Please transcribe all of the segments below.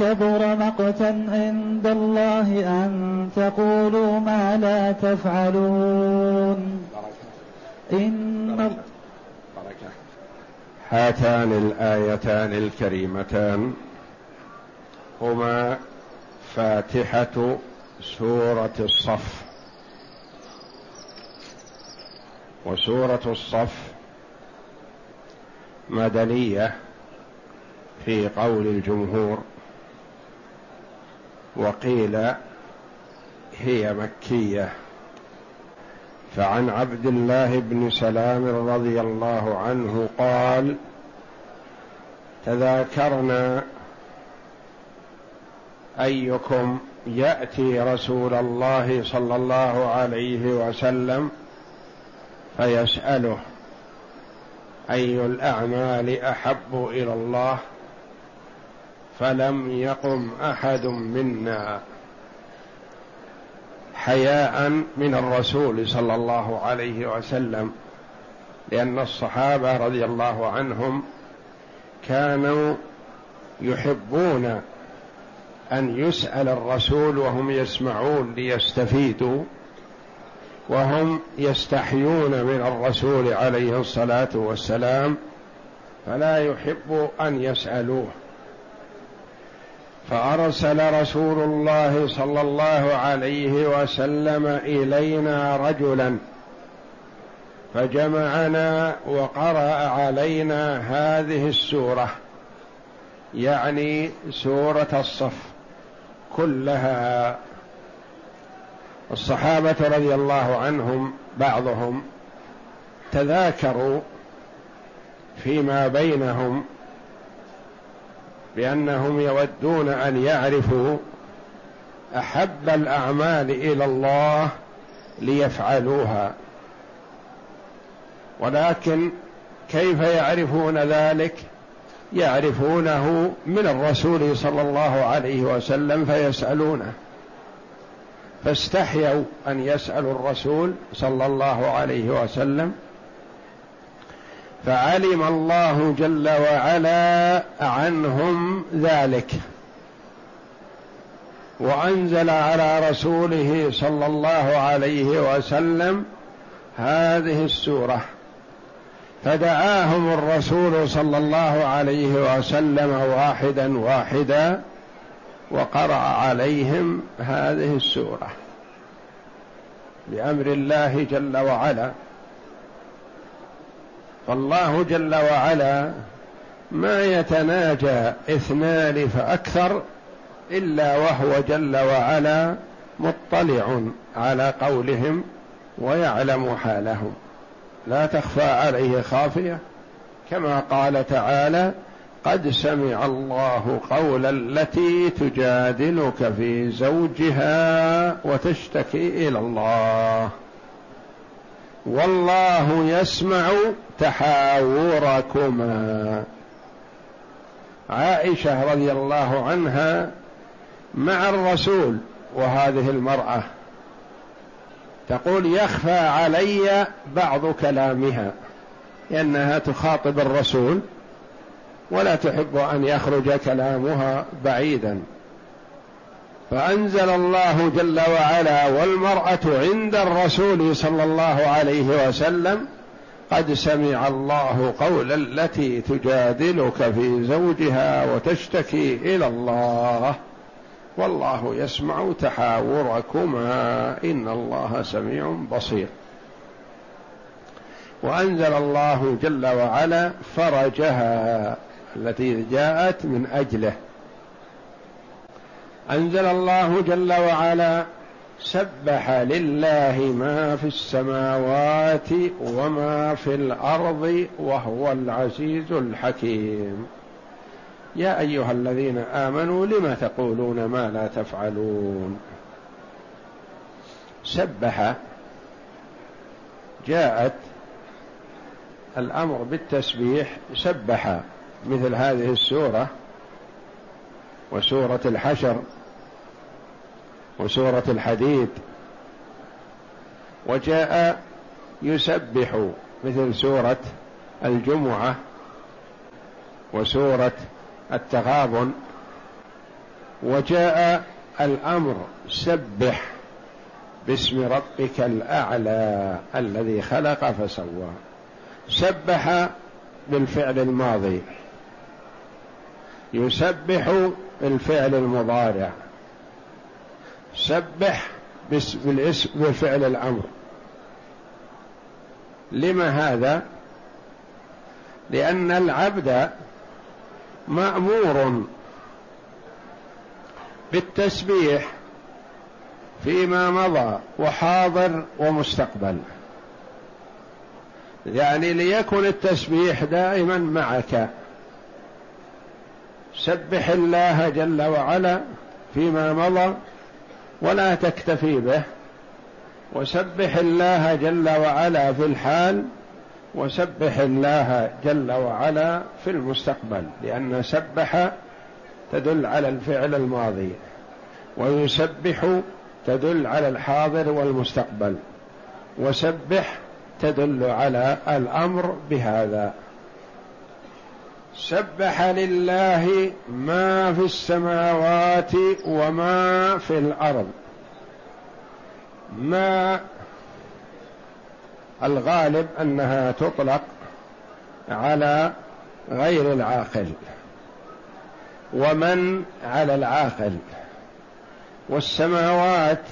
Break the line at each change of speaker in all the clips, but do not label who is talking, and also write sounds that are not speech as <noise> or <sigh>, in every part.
كبر مقتا عند الله أن تقولوا ما لا تفعلون. إن
هاتان الآيتان الكريمتان. هما فاتحة سورة الصف. وسورة الصف مدنية في قول الجمهور. وقيل هي مكية. فعن عبد الله بن سلام رضي الله عنه قال تذاكرنا أيكم يأتي رسول الله صلى الله عليه وسلم فيسأله أي الأعمال أحب إلى الله فلم يقم أحد منا حياء من الرسول صلى الله عليه وسلم لأن الصحابة رضي الله عنهم كانوا يحبون أن يسأل الرسول وهم يسمعون ليستفيدوا وهم يستحيون من الرسول عليه الصلاة والسلام فلا يحب أن يسألوه. فأرسل رسول الله صلى الله عليه وسلم إلينا رجلا فجمعنا وقرأ علينا هذه السورة يعني سورة الصف كلها. الصحابة رضي الله عنهم بعضهم تذاكروا فيما بينهم بأنهم يودون أن يعرفوا أحب الأعمال إلى الله ليفعلوها. ولكن كيف يعرفون ذلك؟ يعرفونه من الرسول صلى الله عليه وسلم فيسألونه. فاستحيوا أن يسألوا الرسول صلى الله عليه وسلم فعلم الله جل وعلا عنهم ذلك. وأنزل على رسوله صلى الله عليه وسلم هذه السورة. فدعاهم الرسول صلى الله عليه وسلم واحدا واحدا وقرأ عليهم هذه السورة. بأمر الله جل وعلا. فالله جل وعلا ما يتناجى اثنان فأكثر إلا وهو جل وعلا مطلع على قولهم ويعلم حالهم. لا تخفى عليه خافية كما قال تعالى قد سمع الله قول التي تجادلك في زوجها وتشتكي إلى الله. والله يسمع تحاوركما. عائشة رضي الله عنها مع الرسول وهذه المرأة تقول يخفى علي بعض كلامها لأنها تخاطب الرسول ولا تحب أن يخرج كلامها بعيدا. فأنزل الله جل وعلا والمرأة عند الرسول صلى الله عليه وسلم قد سمع الله قول التي تجادلك في زوجها وتشتكي إلى الله. والله يسمع تحاوركما. إن الله سميع بصير. وأنزل الله جل وعلا فرجها التي جاءت من أجله. أنزل الله جل وعلا سبح لله ما في السماوات وما في الأرض وهو العزيز الحكيم. يا أيها الذين آمنوا لم تقولون ما لا تفعلون؟ سبح جاءت الأمر بالتسبيح سبح مثل هذه السورة وسورة الحشر. وسورة الحديد. وجاء يسبح مثل سورة الجمعة وسورة التغابن. وجاء الأمر سبح باسم ربك الأعلى الذي خلق فسوى. سبح بالفعل الماضي. يسبح بالفعل المضارع. سبح بالاسم بفعل الأمر. لما هذا؟ لأن العبد مأمور بالتسبيح فيما مضى وحاضر ومستقبل. يعني ليكن التسبيح دائما معك. سبح الله جل وعلا فيما مضى ولا تكتفي به. وسبح الله جل وعلا في الحال وسبح الله جل وعلا في المستقبل لأن سبح تدل على الفعل الماضي ويسبح تدل على الحاضر والمستقبل وسبح تدل على الأمر بهذا. سبح لله ما في السماوات وما في الأرض. ما الغالب أنها تطلق على غير العاقل ومن على العاقل. والسماوات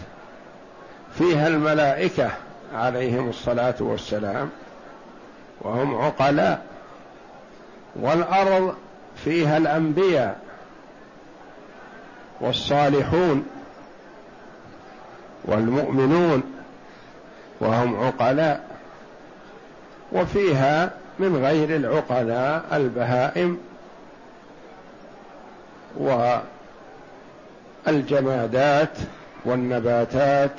فيها الملائكة عليهم الصلاة والسلام وهم عقلاء. والأرض فيها الأنبياء والصالحون والمؤمنون وهم عقلاء وفيها من غير العقلاء البهائم والجمادات والنباتات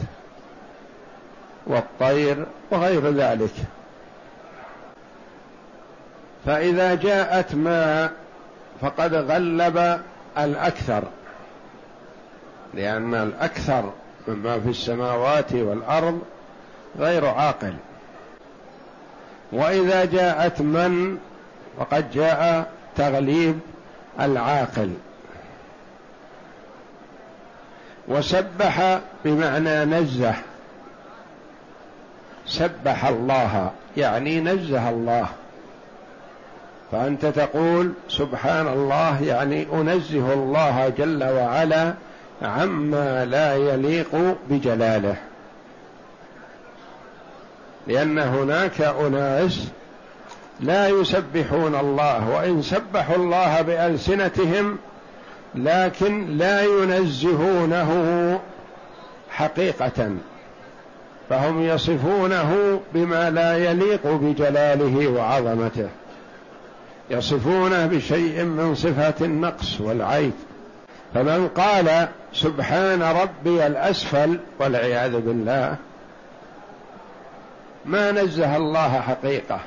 والطير وغير ذلك. فإذا جاءت ما فقد غلب الأكثر لأن الأكثر مما في السماوات والأرض غير عاقل. وإذا جاءت من فقد جاء تغليب العاقل. وسبح بمعنى نزه سبح الله يعني نزه الله. فأنت تقول سبحان الله يعني أنزه الله جل وعلا عما لا يليق بجلاله. لأن هناك أناس لا يسبحون الله وإن سبحوا الله بألسنتهم لكن لا ينزهونه حقيقة فهم يصفونه بما لا يليق بجلاله وعظمته. يصفونه بشيء من صفات النقص والعيب. فمن قال سبحان ربي الأسفل والعياذ بالله ما نزه الله حقيقة.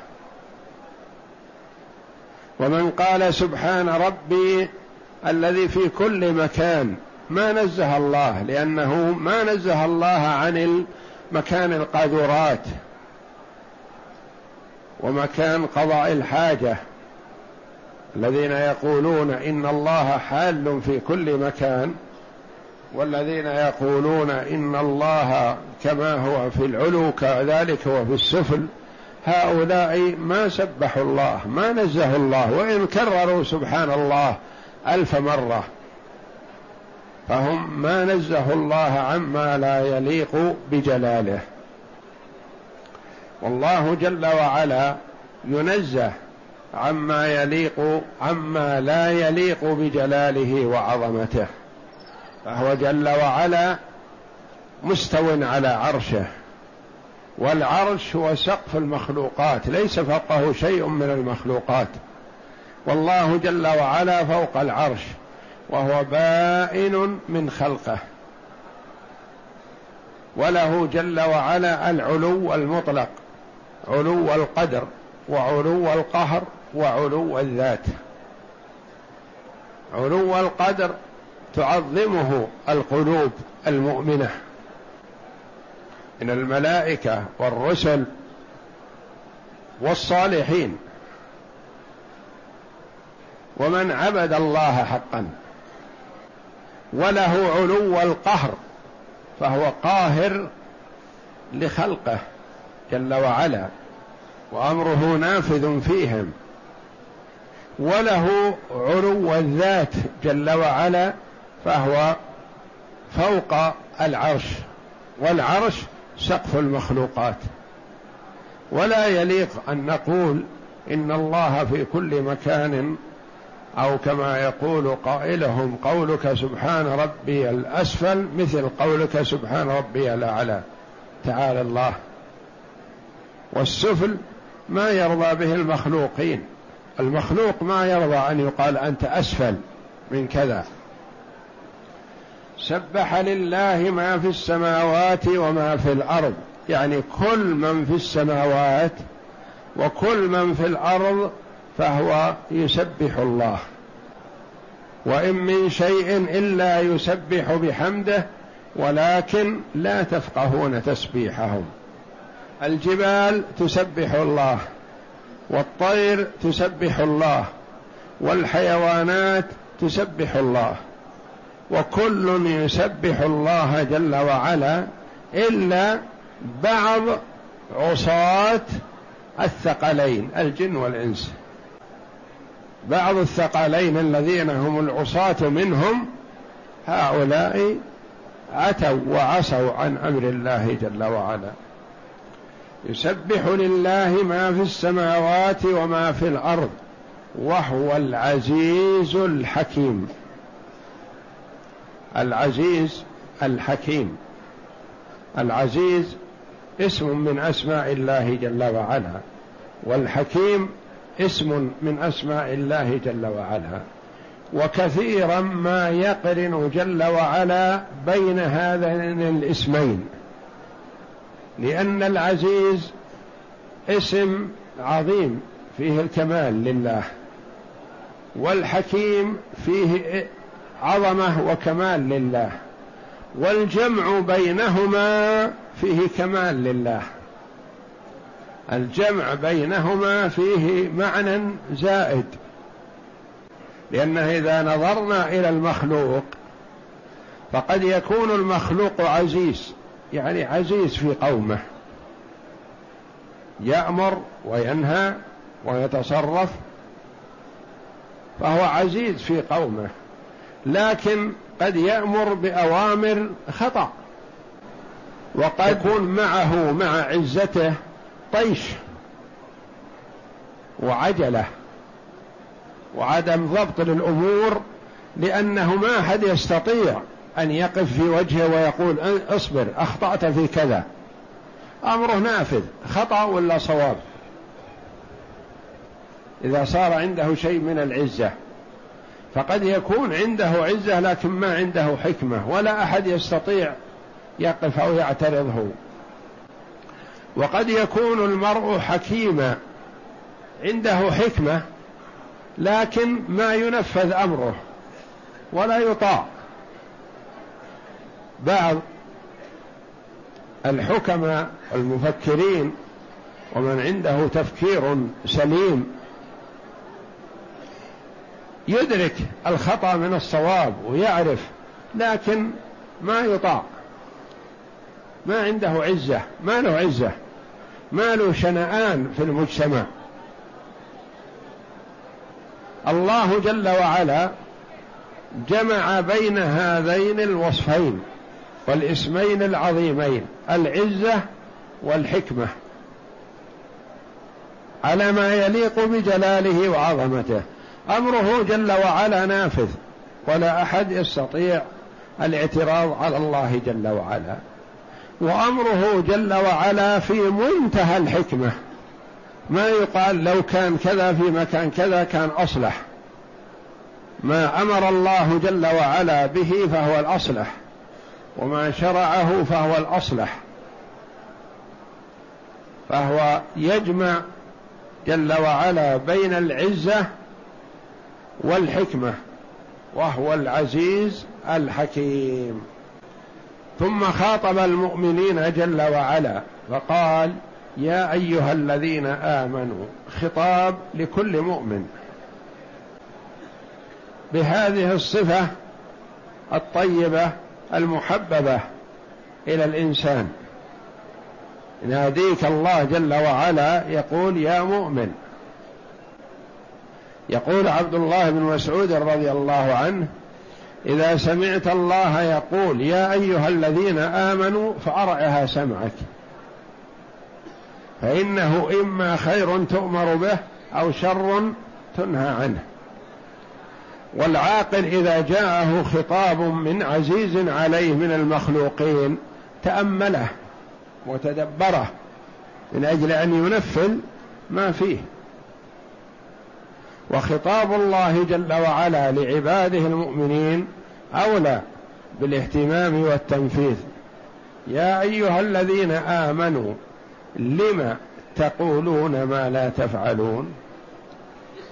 ومن قال سبحان ربي الذي في كل مكان ما نزه الله لأنه ما نزه الله عن مكان القاذورات ومكان قضاء الحاجة. الذين يقولون إن الله حال في كل مكان والذين يقولون إن الله كما هو في العلو كذلك هو في السفل هؤلاء ما سبحوا الله ما نزهوا الله وإن كرروا سبحان الله ألف مرة فهم ما نزهوا الله عما لا يليق بجلاله. والله جل وعلا ينزه عما يليق عما لا يليق بجلاله وعظمته. فهو جل وعلا مستو على عرشه. والعرش هو سقف المخلوقات ليس فوقه شيء من المخلوقات. والله جل وعلا فوق العرش وهو بائن من خلقه. وله جل وعلا العلو المطلق علو القدر وعلو القهر وعلو الذات. علو القدر تعظمه القلوب المؤمنة. من الملائكة والرسل والصالحين. ومن عبد الله حقا. وله علو القهر فهو قاهر لخلقه جل وعلا وأمره نافذ فيهم. وله علو الذات جل وعلا فهو فوق العرش والعرش سقف المخلوقات. ولا يليق أن نقول إن الله في كل مكان أو كما يقول قائلهم قولك سبحان ربي الأسفل مثل قولك سبحان ربي الأعلى. تعالى الله. والسفل ما يرضى به المخلوقين. المخلوق ما يرضى أن يقال أنت أسفل من كذا. سبح لله ما في السماوات وما في الأرض. يعني كل من في السماوات وكل من في الأرض فهو يسبح الله. وإن من شيء إلا يسبح بحمده ولكن لا تفقهون تسبيحهم. الجبال تسبح الله. والطير تسبح الله والحيوانات تسبح الله وكل يسبح الله جل وعلا إلا بعض عصاة الثقلين الجن والإنس. بعض الثقلين الذين هم العصاة منهم هؤلاء عتوا وعصوا عن أمر الله جل وعلا. يسبح لله ما في السماوات وما في الأرض وهو العزيز الحكيم. العزيز الحكيم. العزيز اسم من أسماء الله جل وعلا والحكيم اسم من أسماء الله جل وعلا. وكثيرا ما يقرن جل وعلا بين هذين الاسمين. لأن العزيز اسم عظيم فيه الكمال لله والحكيم فيه عظمة وكمال لله والجمع بينهما فيه كمال لله. الجمع بينهما فيه معنى زائد لأنه إذا نظرنا إلى المخلوق فقد يكون المخلوق عزيز. يعني عزيز في قومه. يأمر وينهى ويتصرف فهو عزيز في قومه. لكن قد يأمر بأوامر خطأ وقد يكون معه مع عزته طيش وعجلة وعدم ضبط للأمور لأنه ما أحد يستطيع أن يقف في وجهه ويقول اصبر أخطأت في كذا. أمره نافذ خطأ ولا صواب؟ إذا صار عنده شيء من العزة. فقد يكون عنده عزة لكن ما عنده حكمة ولا أحد يستطيع يقف أو يعترضه. وقد يكون المرء حكيما عنده حكمة لكن ما ينفذ أمره ولا يطاع. بعض الحكماء المفكرين ومن عنده تفكير سليم يدرك الخطأ من الصواب ويعرف لكن ما يطاع ما عنده عزة ما له عزة ما له شنآن في المجتمع. الله جل وعلا جمع بين هذين الوصفين. والاسمين العظيمين العزة والحكمة. على ما يليق بجلاله وعظمته. أمره جل وعلا نافذ ولا أحد يستطيع الاعتراض على الله جل وعلا. وأمره جل وعلا في منتهى الحكمة. ما يقال لو كان كذا في مكان كذا كان أصلح. ما أمر الله جل وعلا به فهو الأصلح. وما شرعه فهو الأصلح. فهو يجمع جل وعلا بين العزة والحكمة وهو العزيز الحكيم. ثم خاطب المؤمنين جل وعلا فقال يا أيها الذين آمنوا خطاب لكل مؤمن. بهذه الصفة الطيبة المحببة إلى الإنسان. يناديك الله جل وعلا يقول يا مؤمن. يقول عبد الله بن مسعود رضي الله عنه إذا سمعت الله يقول يا أيها الذين آمنوا فأرعها سمعك. فإنه إما خير تؤمر به أو شر تنهى عنه. والعاقل إذا جاءه خطاب من عزيز عليه من المخلوقين تأمله وتدبره من أجل أن ينفذ ما فيه. وخطاب الله جل وعلا لعباده المؤمنين أولى بالاهتمام والتنفيذ. يا أيها الذين آمنوا لم تقولون ما لا تفعلون؟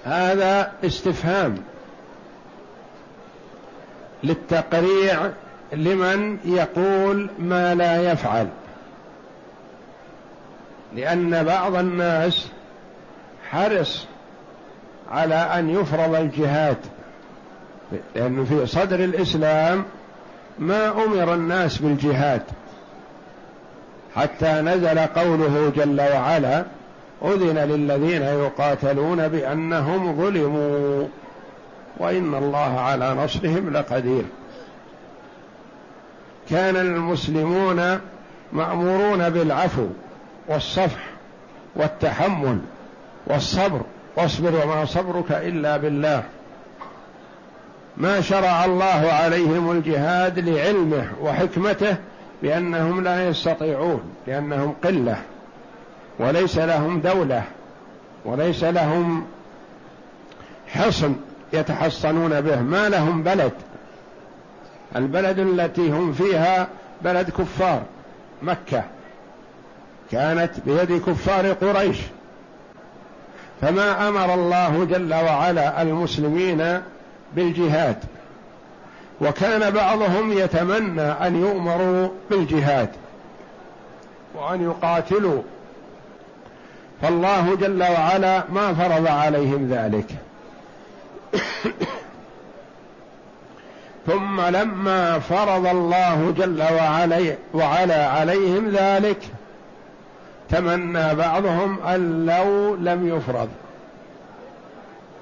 هذا استفهام. للتقريع لمن يقول ما لا يفعل. لأن بعض الناس حرص على أن يفرض الجهاد لأنه في صدر الإسلام ما أمر الناس بالجهاد. حتى نزل قوله جل وعلا أذن للذين يقاتلون بأنهم ظلموا. وإن الله على نصرهم لقدير. كان المسلمون مأمورون بالعفو والصفح والتحمل والصبر. واصبر وما صبرك إلا بالله. ما شرع الله عليهم الجهاد لعلمه وحكمته بأنهم لا يستطيعون لأنهم قلة وليس لهم دولة وليس لهم حصن. يتحصنون به. ما لهم بلد. البلد التي هم فيها بلد كفار. مكة. كانت بيد كفار قريش. فما أمر الله جل وعلا المسلمين بالجهاد. وكان بعضهم يتمنى أن يؤمروا بالجهاد. وأن يقاتلوا. فالله جل وعلا ما فرض عليهم ذلك. <coughs> ثم لما فرض الله جل وعلا, وعلا عليهم ذلك تمنى بعضهم أن لو لم يفرض.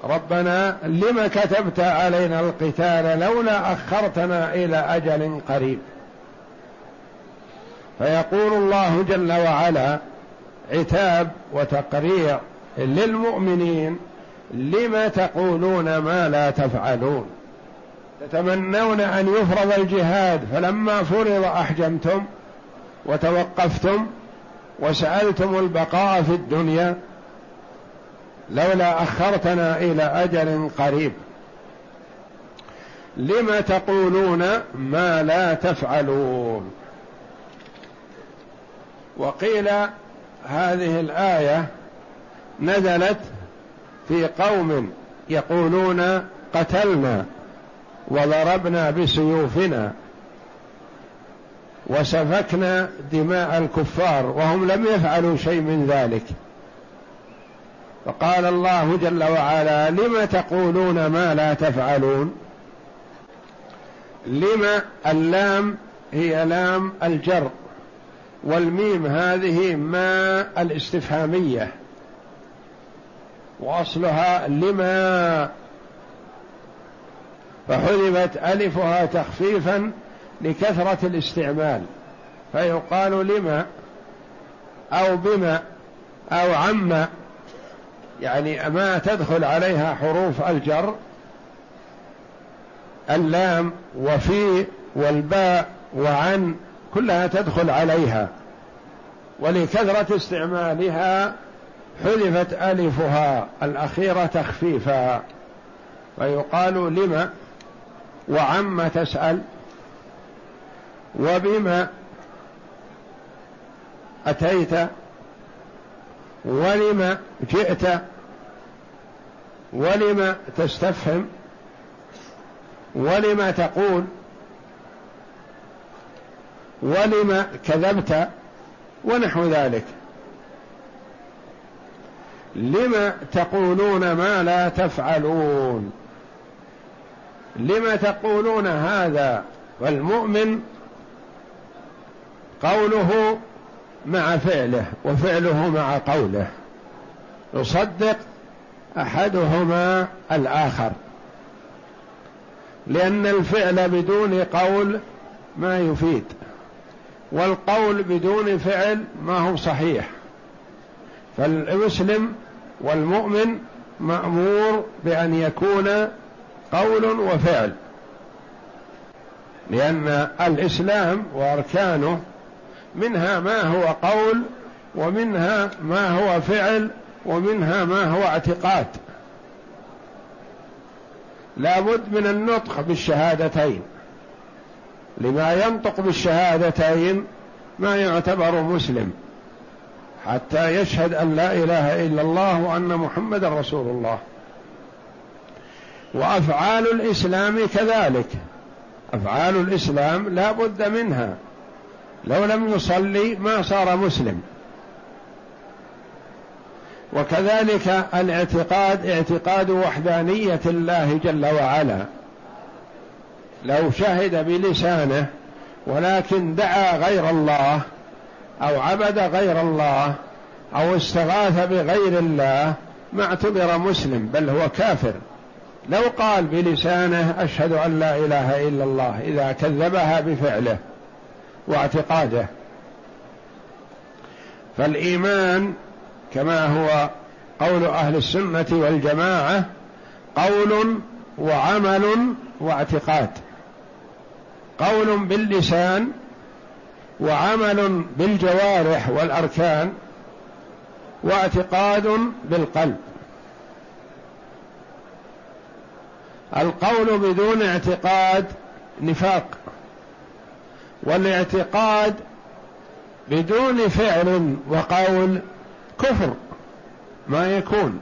ربنا لم كتبت علينا القتال لولا أخرتنا إلى أجل قريب. فيقول الله جل وعلا عتاب وتقريع للمؤمنين لم تقولون ما لا تفعلون؟ تتمنون أن يفرض الجهاد فلما فرض أحجمتم وتوقفتم وسألتم البقاء في الدنيا لولا أخرتنا إلى أجل قريب. لم تقولون ما لا تفعلون؟ وقيل هذه الآية نزلت في قوم يقولون قتلنا وضربنا بسيوفنا وسفكنا دماء الكفار وهم لم يفعلوا شيء من ذلك. فقال الله جل وعلا لم تقولون ما لا تفعلون؟ لم اللام هي لام الجر والميم هذه ما الاستفهامية. وأصلها لما فحذفت ألفها تخفيفا لكثرة الاستعمال فيقال لما أو بما أو عما يعني ما تدخل عليها حروف الجر اللام وفي والباء وعن كلها تدخل عليها ولكثرة استعمالها حذفت ألفها الأخيرة تخفيفا فيقال لم وعم تسأل وبما أتيت ولم جئت ولم تستفهم ولم تقول ولم كذبت ونحو ذلك لم تقولون ما لا تفعلون؟ لم تقولون هذا والمؤمن قوله مع فعله وفعله مع قوله. يصدق أحدهما الآخر. لأن الفعل بدون قول ما يفيد والقول بدون فعل ما هو صحيح. فالمسلم والمؤمن مأمور بأن يكون قول وفعل لأن الإسلام وأركانه منها ما هو قول ومنها ما هو فعل ومنها ما هو اعتقاد. لابد من النطق بالشهادتين. لما ينطق بالشهادتين ما يعتبر مسلم. حتى يشهد أن لا إله إلا الله وأن محمدا رسول الله. وأفعال الإسلام كذلك. أفعال الإسلام لا بد منها. لو لم يصلي ما صار مسلم. وكذلك الاعتقاد اعتقاد وحدانية الله جل وعلا. لو شهد بلسانه ولكن دعا غير الله أو عبد غير الله أو استغاث بغير الله ما اعتبر مسلم بل هو كافر. لو قال بلسانه أشهد أن لا إله إلا الله إذا كذبها بفعله واعتقاده. فالإيمان كما هو قول أهل السنة والجماعة قول وعمل واعتقاد. قول باللسان وعمل بالجوارح والأركان واعتقاد بالقلب. القول بدون اعتقاد نفاق والاعتقاد بدون فعل وقول كفر ما يكون.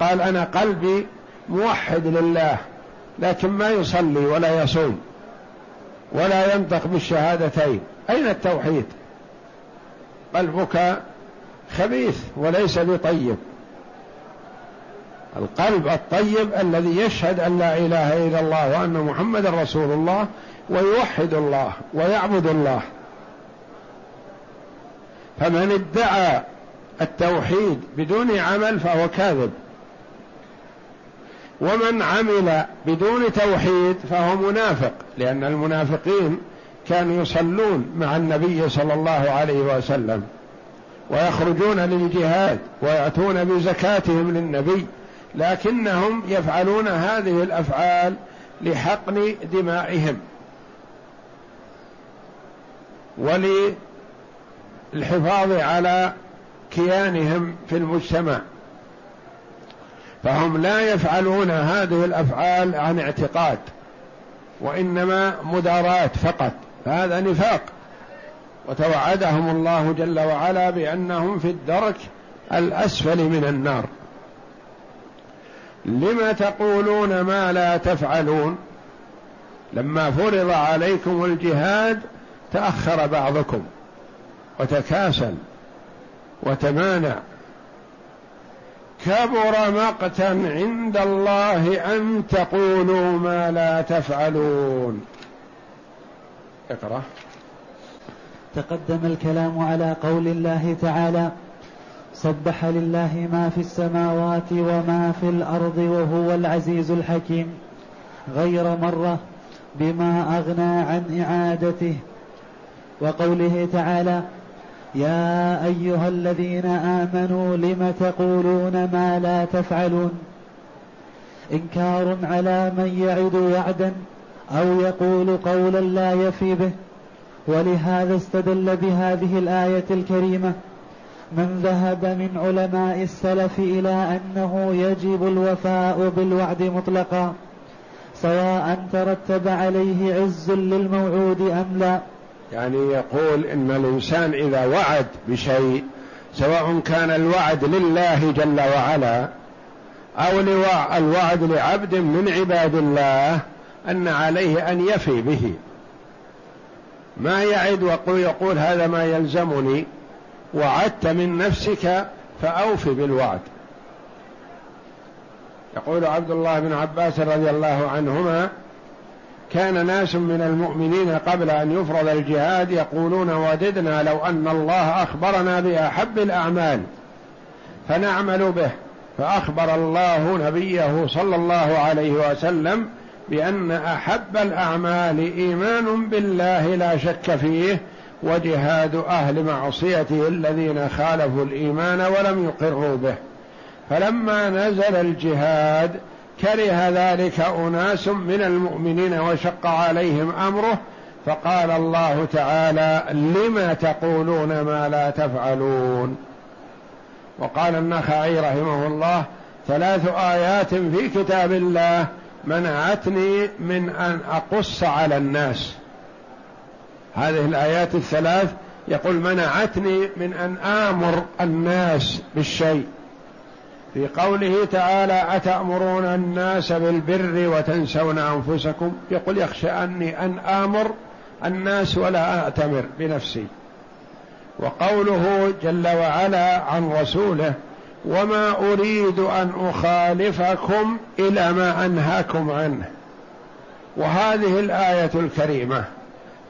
قال أنا قلبي موحد لله لكن ما يصلي ولا يصوم ولا ينطق بالشهادتين. أين التوحيد؟ قلبك خبيث وليس بطيب القلب الطيب الذي يشهد أن لا إله إلا الله وأن محمدا رسول الله ويوحد الله ويعبد الله. فمن ادعى التوحيد بدون عمل فهو كاذب. ومن عمل بدون توحيد فهو منافق لأن المنافقين كانوا يصلون مع النبي صلى الله عليه وسلم ويخرجون للجهاد ويأتون بزكاتهم للنبي لكنهم يفعلون هذه الأفعال لحقن دمائهم وللحفاظ على كيانهم في المجتمع. فهم لا يفعلون هذه الأفعال عن اعتقاد وإنما مدارات فقط. هذا نفاق. وتوعدهم الله جل وعلا بأنهم في الدرك الأسفل من النار. لم تقولون ما لا تفعلون؟ لما فرض عليكم الجهاد تأخر بعضكم وتكاسل وتمانع. كبر مقتا عند الله أن تقولوا ما لا تفعلون. اقرأ.
تقدم الكلام على قول الله تعالى سبح لله ما في السماوات وما في الأرض وهو العزيز الحكيم. غير مرة بما أغنى عن إعادته. وقوله تعالى يا أيها الذين آمنوا لم تقولون ما لا تفعلون؟ إنكار على من يعد وعدا أو يقول قولا لا يفي به ولهذا استدل بهذه الآية الكريمة من ذهب من علماء السلف إلى أنه يجب الوفاء بالوعد مطلقا سواء ترتب عليه عز للموعود أم لا.
يعني يقول إن الإنسان إذا وعد بشيء سواء كان الوعد لله جل وعلا أو الوعد لعبد من عباد الله أن عليه أن يفي به. ما يعد ويقول يقول هذا ما يلزمني وعدت من نفسك فأوف بالوعد. يقول عبد الله بن عباس رضي الله عنهما كان ناس من المؤمنين قبل أن يفرض الجهاد يقولون وددنا لو أن الله أخبرنا بأحب الأعمال فنعمل به. فأخبر الله نبيه صلى الله عليه وسلم بأن أحب الأعمال إيمان بالله لا شك فيه وجهاد أهل معصيته الذين خالفوا الإيمان ولم يقروا به. فلما نزل الجهاد كره ذلك أناس من المؤمنين وشق عليهم أمره فقال الله تعالى لم تقولون ما لا تفعلون؟ وقال النخعي رحمه الله ثلاث آيات في كتاب الله منعتني من أن أقص على الناس. هذه الآيات الثلاث يقول منعتني من أن آمر الناس بالشيء. في قوله تعالى أتأمرون الناس بالبر وتنسون أنفسكم؟ يقول يخشى أني أن آمر الناس ولا أأتمر بنفسي. وقوله جل وعلا عن رسوله وما أريد أن أخالفكم إلى ما أنهاكم عنه. وهذه الآية الكريمة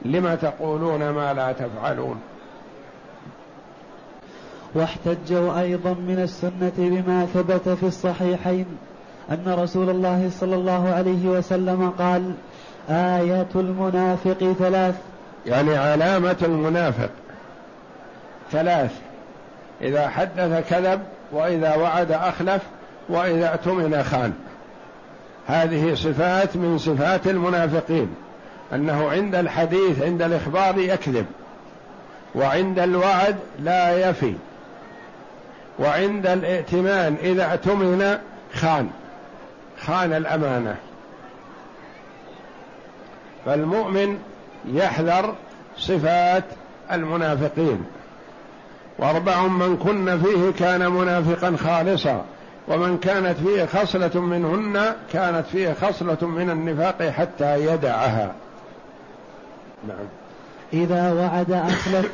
لم تقولون ما لا تفعلون.
واحتجوا أيضا من السنة بما ثبت في الصحيحين أن رسول الله صلى الله عليه وسلم قال آية المنافق ثلاث.
يعني علامة المنافق ثلاث. إذا حدث كذب وإذا وعد أخلف وإذا اؤتمن خان. هذه صفات من صفات المنافقين أنه عند الحديث عند الإخبار يكذب وعند الوعد لا يفي وعند الائتمان إذا اؤتمن خان خان الأمانة. فالمؤمن يحذر صفات المنافقين. وأربع من كن فيه كان منافقا خالصا ومن كانت فيه خصلة منهن كانت فيه خصلة من النفاق حتى يدعها.
نعم. إذا وعد أخلف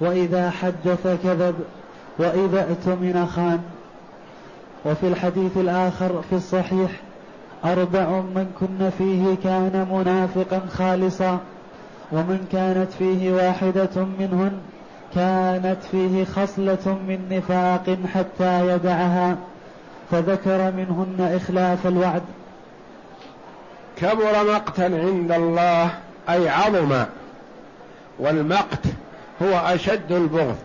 وإذا حدث كذب وإذا اؤتمن خان. وفي الحديث الآخر في الصحيح أربع من كن فيه كان منافقا خالصا ومن كانت فيه واحدة منهن كانت فيه خصلة من نفاق حتى يدعها فذكر منهن إخلاف الوعد.
كبر مقتا عند الله أي عظم والمقت هو أشد البغض.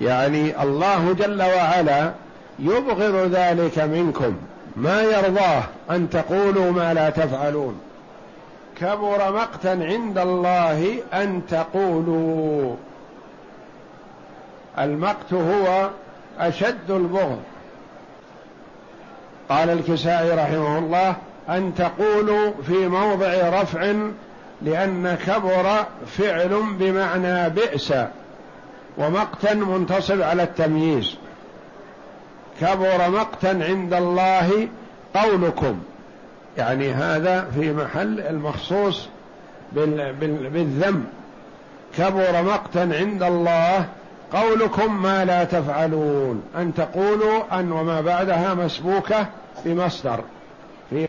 يعني الله جل وعلا يبغض ذلك منكم ما يرضاه أن تقولوا ما لا تفعلون. كبر مقتا عند الله أن تقولوا. المقت هو أشد البغض. قال الكسائي رحمه الله أن تقولوا في موضع رفع لأن كبر فعل بمعنى بئس ومقتا منتصب على التمييز. كبر مقتا عند الله قولكم. يعني هذا في محل المخصوص بالذم كبر مقتا عند الله قولكم ما لا تفعلون. أن تقولوا أن وما بعدها مسبوكة بمصدر في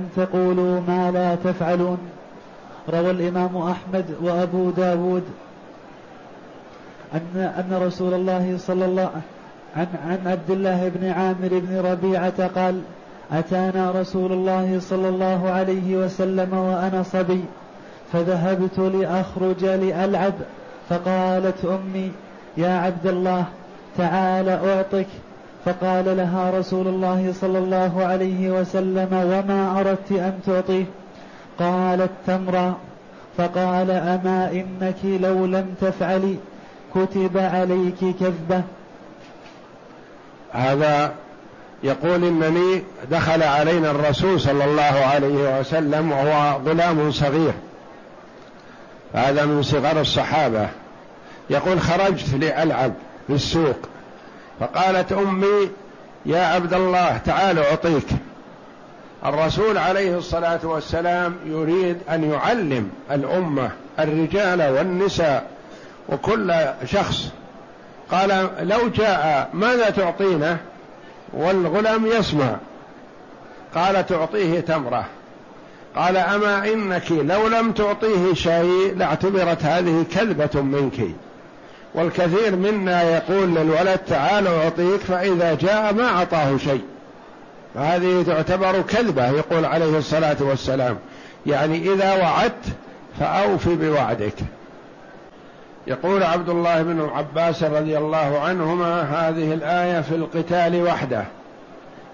أن تقولوا ما لا تفعلون. روى الإمام أحمد وأبو داود أن أن رسول الله صلى الله عن عن عبد الله بن عامر بن ربيعة قال أتانا رسول الله صلى الله عليه وسلم وأنا صبي فذهبت لأخرج لألعب فقالت أمي يا عبد الله تعال أعطك. فقال لها رسول الله صلى الله عليه وسلم وما أردت أن تعطيه؟ قالت تمرا فقال أما إنك لو لم تفعلي كتب عليك كذبة.
هذا يقول إنني دخل علينا الرسول صلى الله عليه وسلم وهو غلام صغير. هذا من صغار الصحابة. يقول خرجت لألعب في السوق. فقالت أمي يا عبد الله تعال أعطيك. الرسول عليه الصلاة والسلام يريد أن يعلم الأمة الرجال والنساء وكل شخص. قال لو جاء ماذا تعطينه؟ والغلام يسمع. قال تعطيه تمرة. قال أما إنك لو لم تعطيه شيء لاعتبرت هذه كذبه منك. والكثير منا يقول للولد تعال أعطيك فإذا جاء ما أعطاه شيء. فهذه تعتبر كذبه يقول عليه الصلاة والسلام. يعني إذا وعدت فأوف بوعدك. يقول عبد الله بن عباس رضي الله عنهما هذه الآية في القتال وحده.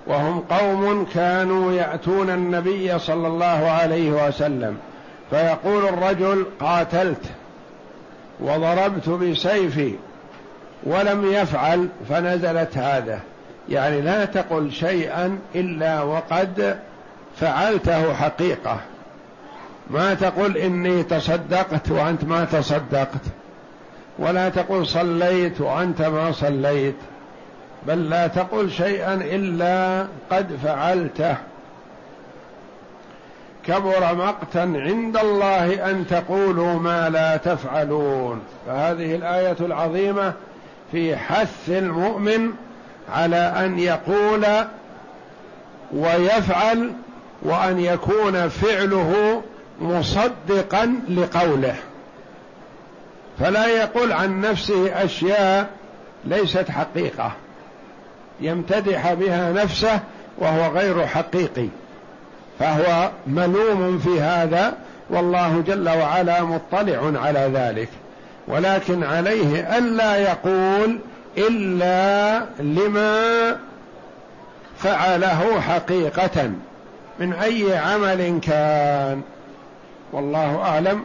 وهم قوم كانوا يأتون النبي صلى الله عليه وسلم فيقول الرجل قاتلت وضربت بسيفي ولم يفعل فنزلت هذا. يعني لا تقل شيئا إلا وقد فعلته حقيقة. ما تقل إني تصدقت وأنت ما تصدقت. ولا تقل صليت وأنت ما صليت بل لا تقل شيئا إلا قد فعلته. كبر مقتا عند الله أن تقولوا ما لا تفعلون. فهذه الآية العظيمة في حث المؤمن على أن يقول ويفعل وأن يكون فعله مصدقا لقوله. فلا يقول عن نفسه أشياء ليست حقيقة يمتدح بها نفسه وهو غير حقيقي فهو ملوم في هذا والله جل وعلا مطلع على ذلك ولكن عليه ألا يقول إلا لما فعله حقيقة من أي عمل كان والله أعلم